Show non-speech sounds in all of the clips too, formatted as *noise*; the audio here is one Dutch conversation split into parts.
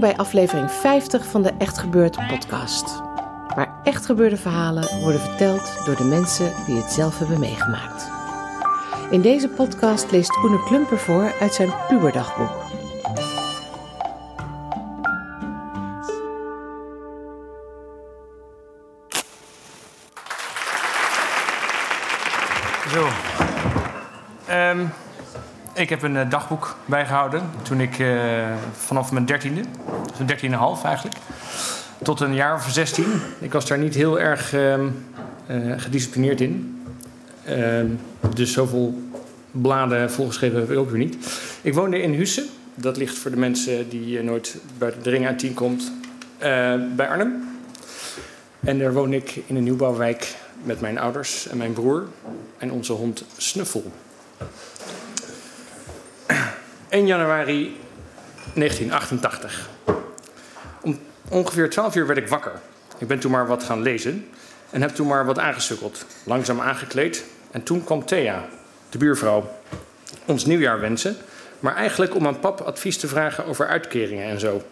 Bij aflevering 50 van de Echt Gebeurd podcast. Waar echt gebeurde verhalen worden verteld door de mensen die het zelf hebben meegemaakt. In deze podcast leest Koene Klumper voor uit zijn puberdagboek. Ik heb een eh, dagboek bijgehouden toen ik eh, vanaf mijn dertiende, dus mijn dertiende half eigenlijk, tot een jaar of zestien. Ik was daar niet heel erg ehm, eh, gedisciplineerd in. Ehm, dus zoveel bladen volgeschreven heb ik ook weer niet. Ik woonde in Husse. Dat ligt voor de mensen die nooit buiten de ring uit 10 komt, bij Arnhem. En daar woon ik in een nieuwbouwwijk met mijn ouders en mijn broer en onze hond Snuffel. 1 januari 1988. Om ongeveer 12 uur werd ik wakker. Ik ben toen maar wat gaan lezen en heb toen maar wat aangesukkeld. Langzaam aangekleed. En toen kwam Thea, de buurvrouw, ons nieuwjaar wensen. Maar eigenlijk om aan pap advies te vragen over uitkeringen en zo.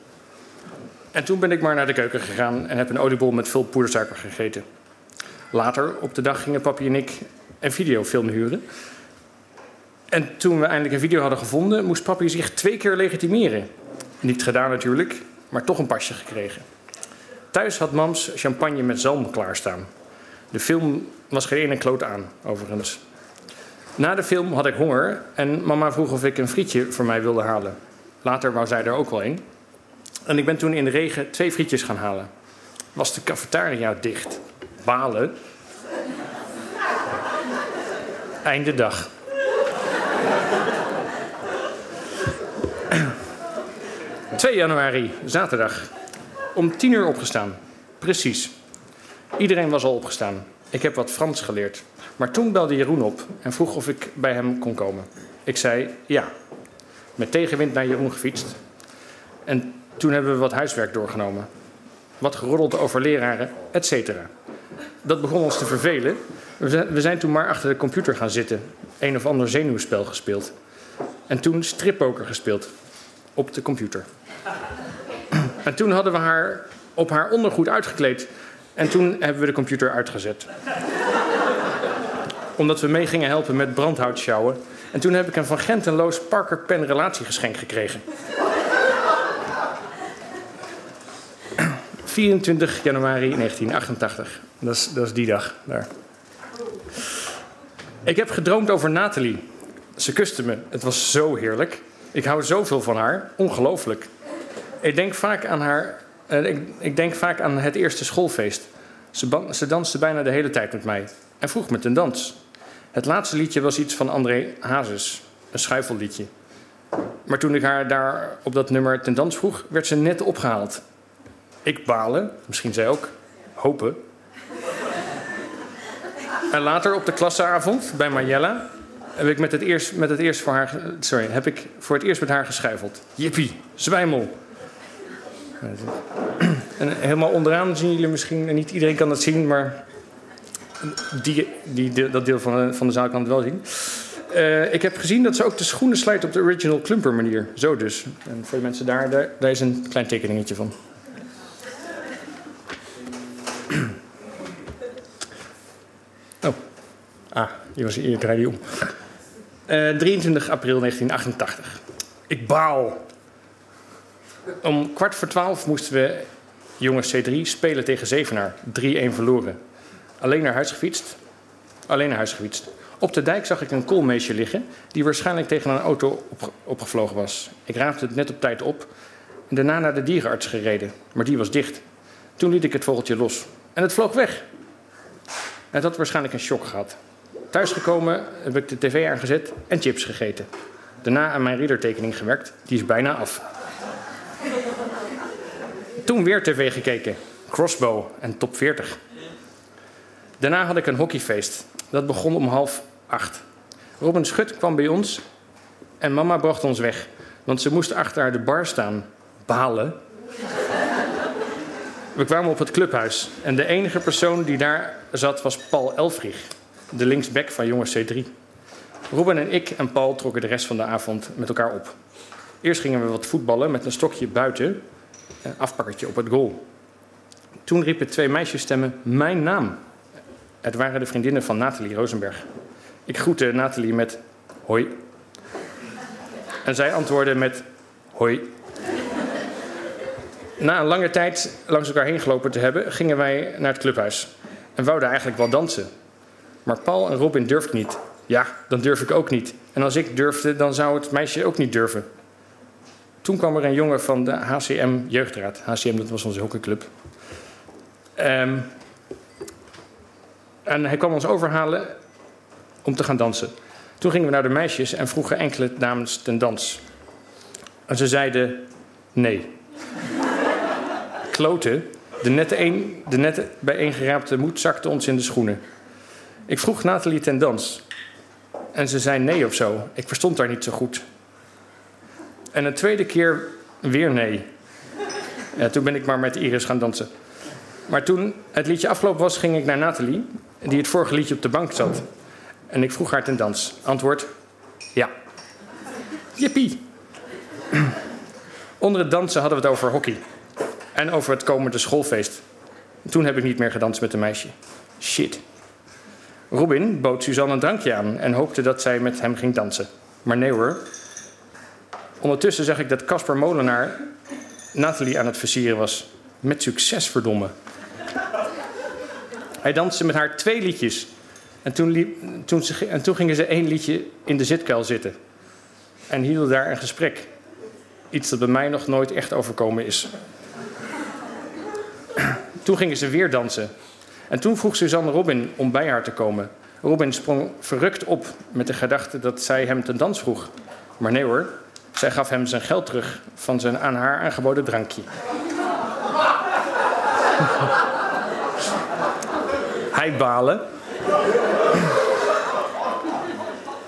En toen ben ik maar naar de keuken gegaan en heb een oliebol met veel poedersuiker gegeten. Later op de dag gingen papi en ik een videofilm huren. En toen we eindelijk een video hadden gevonden, moest papi zich twee keer legitimeren. Niet gedaan natuurlijk, maar toch een pasje gekregen. Thuis had mams champagne met zalm klaarstaan. De film was geen ene kloot aan, overigens. Na de film had ik honger en mama vroeg of ik een frietje voor mij wilde halen. Later wou zij er ook wel een. En ik ben toen in de regen twee frietjes gaan halen. Was de cafetaria dicht? Balen. Einde dag. *clears throat* ...2 januari, zaterdag. Om 10 uur opgestaan. Precies. Iedereen was al opgestaan. Ik heb wat Frans geleerd. Maar toen belde Jeroen op en vroeg of ik bij hem kon komen. Ik zei ja. Met tegenwind naar Jeroen gefietst. En toen hebben we wat huiswerk doorgenomen. Wat geroddeld over leraren, et cetera. Dat begon ons te vervelen. We zijn toen maar achter de computer gaan zitten. Een of ander zenuwspel gespeeld. En toen strippoker gespeeld. Op de computer. En toen hadden we haar op haar ondergoed uitgekleed. En toen hebben we de computer uitgezet. Omdat we mee gingen helpen met brandhout sjouwen. En toen heb ik een van Gent en Loos Parker Pen relatiegeschenk gekregen. 24 januari 1988. Dat is, dat is die dag daar. Ik heb gedroomd over Nathalie. Ze kuste me. Het was zo heerlijk. Ik hou zoveel van haar. Ongelooflijk. Ik denk vaak aan haar. eh, ik, ik denk vaak aan het eerste schoolfeest. Ze, danste bijna de hele tijd met mij. En vroeg me ten dans. Het laatste liedje was iets van André Hazes. Een schuifelliedje. Maar toen ik haar daar op dat nummer ten dans vroeg, werd ze net opgehaald. Ik balen, misschien zij ook. Hopen. En later op de klasseavond bij Marjella heb ik, met het eerst, met het eerst voor haar, sorry, heb ik voor het eerst met haar geschuifeld. Jippie, zwijmel. En helemaal onderaan zien jullie misschien, en niet iedereen kan dat zien, maar die, die, dat deel van de, van de zaal kan het wel zien. Eh, ik heb gezien dat ze ook de schoenen slijt op de original Klumper manier. Zo dus. En voor de mensen daar, daar, is een klein tekeningetje van. Oh. Ah, hier was draai die om. Eh, 23 april 1988. Ik baal. Om kwart voor twaalf moesten we, jongens C3, spelen tegen Zevenaar. 3-1 verloren. Alleen naar huis gefietst. Alleen naar huis gefietst. Op de dijk zag ik een koolmeesje liggen die waarschijnlijk tegen een auto op, opgevlogen was. Ik raapte het net op tijd op en daarna naar de dierenarts gereden, maar die was dicht. Toen liet ik het vogeltje los en het vloog weg. Het had waarschijnlijk een shock gehad. Thuisgekomen heb ik de tv aangezet en chips gegeten. Daarna aan mijn readertekening gewerkt, die is bijna af. Toen weer tv gekeken, Crossbow en Top 40. Daarna had ik een hockeyfeest. Dat begon om half acht. Robin Schut kwam bij ons en mama bracht ons weg. Want ze moest achter haar de bar staan. Balen. We kwamen op het clubhuis. En de enige persoon die daar zat was Paul Elfrich. De linksback van jongens C3. Robin en ik en Paul trokken de rest van de avond met elkaar op. Eerst gingen we wat voetballen met een stokje buiten. Een afpakkertje op het goal. Toen riepen twee meisjesstemmen mijn naam. Het waren de vriendinnen van Nathalie Rosenberg. Ik groette Nathalie met hoi. En zij antwoordde met hoi. Na een lange tijd langs elkaar heen gelopen te hebben, gingen wij naar het clubhuis. En wouden eigenlijk wel dansen. Maar Paul en Robin durfden niet. Ja, dan durf ik ook niet. En als ik durfde, dan zou het meisje ook niet durven. Toen kwam er een jongen van de HCM Jeugdraad. HCM, dat was onze hockeyclub. Um, en hij kwam ons overhalen om te gaan dansen. Toen gingen we naar de meisjes en vroegen enkele dames ten dans. En ze zeiden nee. Kloten, de net, een, de net bijeengeraapte moed zakte ons in de schoenen. Ik vroeg Nathalie ten dans. En ze zei nee of zo. Ik verstond haar niet zo goed. En een tweede keer weer nee. Ja, toen ben ik maar met Iris gaan dansen. Maar toen het liedje afgelopen was, ging ik naar Nathalie, die het vorige liedje op de bank zat. En ik vroeg haar ten dans. Antwoord: ja. Jippie. Onder het dansen hadden we het over hockey. En over het komende schoolfeest. Toen heb ik niet meer gedanst met een meisje. Shit. Robin bood Suzanne een drankje aan en hoopte dat zij met hem ging dansen. Maar nee hoor. Ondertussen zag ik dat Casper Molenaar Nathalie aan het versieren was. Met succes, verdomme. Hij danste met haar twee liedjes. En toen, liep, toen, ze, en toen gingen ze één liedje in de zitkuil zitten. En hielden daar een gesprek. Iets dat bij mij nog nooit echt overkomen is. Toen gingen ze weer dansen. En toen vroeg Suzanne Robin om bij haar te komen. Robin sprong verrukt op met de gedachte dat zij hem ten dans vroeg. Maar nee hoor, zij gaf hem zijn geld terug van zijn aan haar aangeboden drankje. *laughs* Hij balen.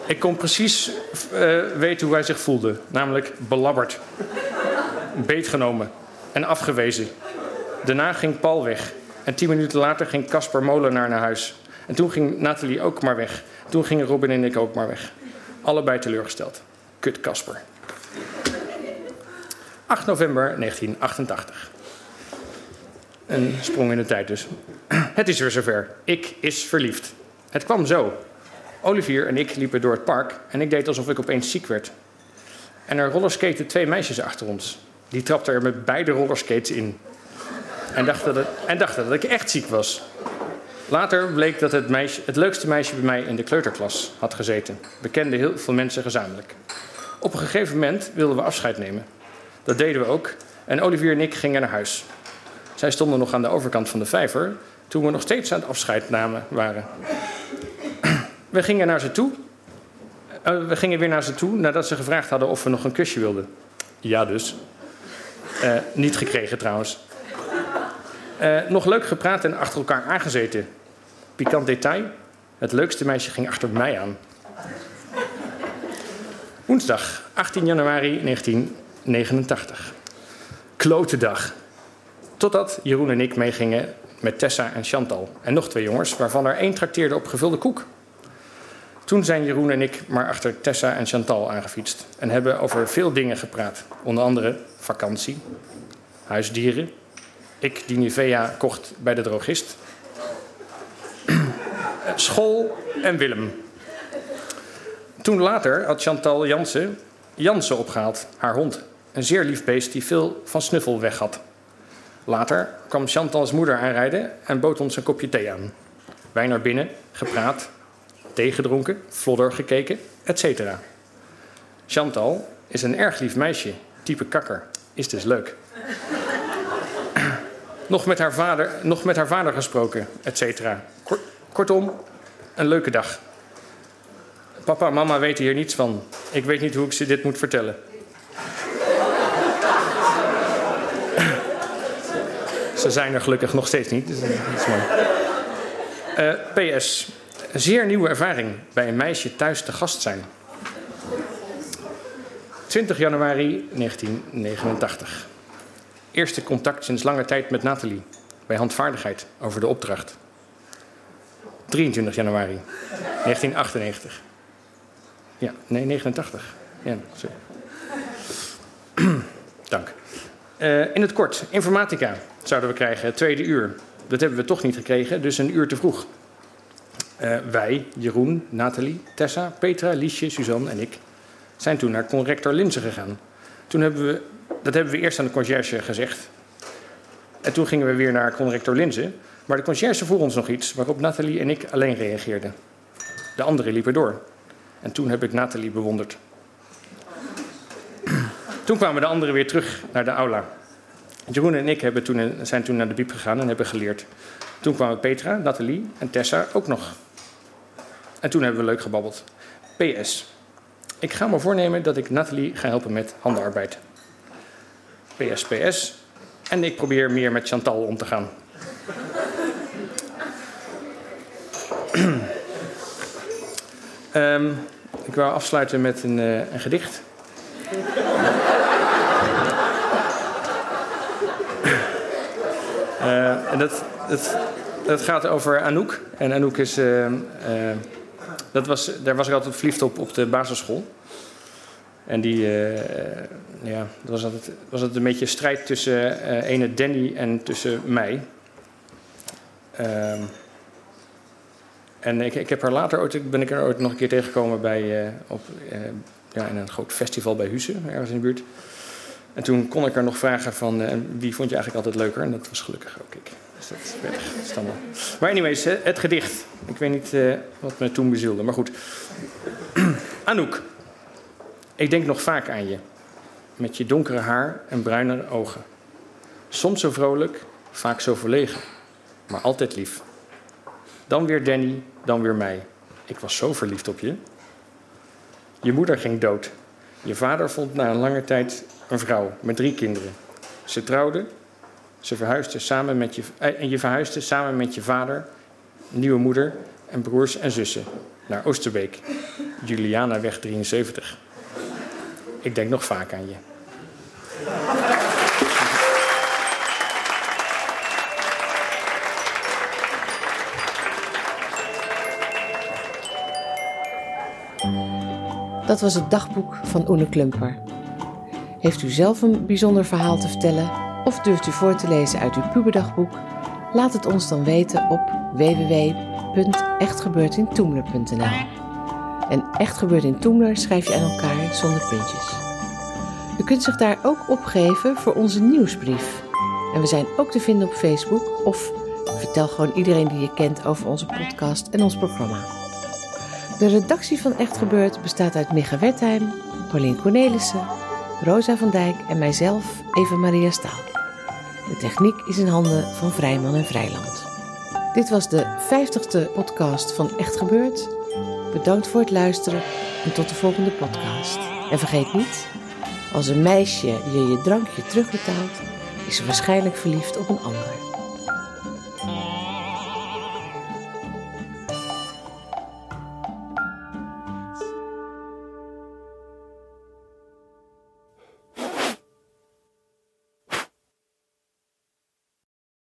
Ik kon precies uh, weten hoe hij zich voelde. Namelijk belabberd, beetgenomen en afgewezen. Daarna ging Paul weg. En tien minuten later ging Casper Molenaar naar huis. En toen ging Nathalie ook maar weg. Toen gingen Robin en ik ook maar weg. Allebei teleurgesteld. Kut Casper. 8 november 1988. Een sprong in de tijd dus. Het is weer zover. Ik is verliefd. Het kwam zo. Olivier en ik liepen door het park en ik deed alsof ik opeens ziek werd. En er rollerskaten twee meisjes achter ons. Die trapten er met beide rollerskates in. En dachten dat, en dat ik echt ziek was. Later bleek dat het, meisje, het leukste meisje bij mij in de kleuterklas had gezeten. We kenden heel veel mensen gezamenlijk. Op een gegeven moment wilden we afscheid nemen. Dat deden we ook. En Olivier en ik gingen naar huis. Zij stonden nog aan de overkant van de vijver toen we nog steeds aan het afscheid namen waren. *clears throat* We gingen naar ze toe. Uh, we gingen weer naar ze toe nadat ze gevraagd hadden of we nog een kusje wilden. Ja, dus. Uh, niet gekregen trouwens. Uh, nog leuk gepraat en achter elkaar aangezeten. Pikant detail: het leukste meisje ging achter mij aan. Woensdag 18 januari 1989. Klote dag. Totdat Jeroen en ik meegingen met Tessa en Chantal. En nog twee jongens, waarvan er één trakteerde op gevulde koek. Toen zijn Jeroen en ik maar achter Tessa en Chantal aangefietst. En hebben over veel dingen gepraat. Onder andere vakantie, huisdieren. Ik die Nivea kocht bij de drogist. *clears throat* School en Willem. Toen later had Chantal Jansen Jansen opgehaald, haar hond. Een zeer lief beest die veel van snuffel weg had. Later kwam Chantals moeder aanrijden en bood ons een kopje thee aan. Wij naar binnen, gepraat, thee gedronken, flodder gekeken, etc. Chantal is een erg lief meisje, type kakker, is dus leuk. Nog, met haar vader, nog met haar vader gesproken, etc. Kortom, een leuke dag. Papa en mama weten hier niets van. Ik weet niet hoe ik ze dit moet vertellen. ze zijn er gelukkig nog steeds niet, dus dat is PS. Zeer nieuwe ervaring bij een meisje thuis te gast zijn. 20 januari 1989. Eerste contact sinds lange tijd met Nathalie bij handvaardigheid over de opdracht. 23 januari 1998. Ja, nee, 89. Ja, sorry. *clears throat* Dank. Uh, in het kort, informatica zouden we krijgen, tweede uur. Dat hebben we toch niet gekregen, dus een uur te vroeg. Uh, wij, Jeroen, Nathalie, Tessa, Petra, Liesje, Suzanne en ik zijn toen naar corrector Linzen gegaan. Toen hebben we, dat hebben we eerst aan de conciërge gezegd. En toen gingen we weer naar corrector Linzen. Maar de conciërge vroeg ons nog iets waarop Nathalie en ik alleen reageerden. De anderen liepen door. En toen heb ik Nathalie bewonderd. Toen kwamen de anderen weer terug naar de aula. Jeroen en ik toen, zijn toen naar de biep gegaan en hebben geleerd. Toen kwamen Petra, Nathalie en Tessa ook nog. En toen hebben we leuk gebabbeld. PS. Ik ga me voornemen dat ik Nathalie ga helpen met handenarbeid. PS, PS. En ik probeer meer met Chantal om te gaan. um, ik wou afsluiten met een, uh, een gedicht. uh, en dat, gaat over Anouk. En Anouk is. Uh, dat was, daar was ik altijd verliefd op op de basisschool. En die, uh, ja, was altijd, was altijd een beetje strijd tussen uh, ene Danny en tussen mij. Uh, en ik, ik heb haar later ooit, ben ik er ooit nog een keer tegengekomen bij, uh, op, ja, in een groot festival bij Hussen, ergens in de buurt. En toen kon ik haar nog vragen van wie vond je eigenlijk altijd leuker? En dat was gelukkig ook ik. Dus dat standaard. Maar anyways, het gedicht. Ik weet niet wat me toen bezielde, maar goed. *clears throat* Anouk. Ik denk nog vaak aan je, met je donkere haar en bruine ogen. Soms zo vrolijk, vaak zo verlegen, maar altijd lief. Dan weer Danny, dan weer mij. Ik was zo verliefd op je. Je moeder ging dood. Je vader vond na een lange tijd een vrouw met drie kinderen. Ze trouwden, ze verhuisde samen met je, eh, en je verhuisde samen met je vader, nieuwe moeder en broers en zussen naar Oosterbeek, Julianaweg 73. Ik denk nog vaak aan je. Dat was het dagboek van Oene Klumper. Heeft u zelf een bijzonder verhaal te vertellen of durft u voor te lezen uit uw puberdagboek? Laat het ons dan weten op www.echtgebeurtintoemler.nl en echt gebeurt in Toemler schrijf je aan elkaar zonder puntjes. U kunt zich daar ook opgeven voor onze nieuwsbrief. En we zijn ook te vinden op Facebook of vertel gewoon iedereen die je kent over onze podcast en ons programma. De redactie van Echt Gebeurd bestaat uit Micha Wertheim, Paulien Cornelissen, Rosa van Dijk en mijzelf, Eva Maria Staal. De techniek is in handen van Vrijman en Vrijland. Dit was de 50ste podcast van Echt Gebeurd Bedankt voor het luisteren en tot de volgende podcast. En vergeet niet, als een meisje je je drankje terugbetaalt, is ze waarschijnlijk verliefd op een ander.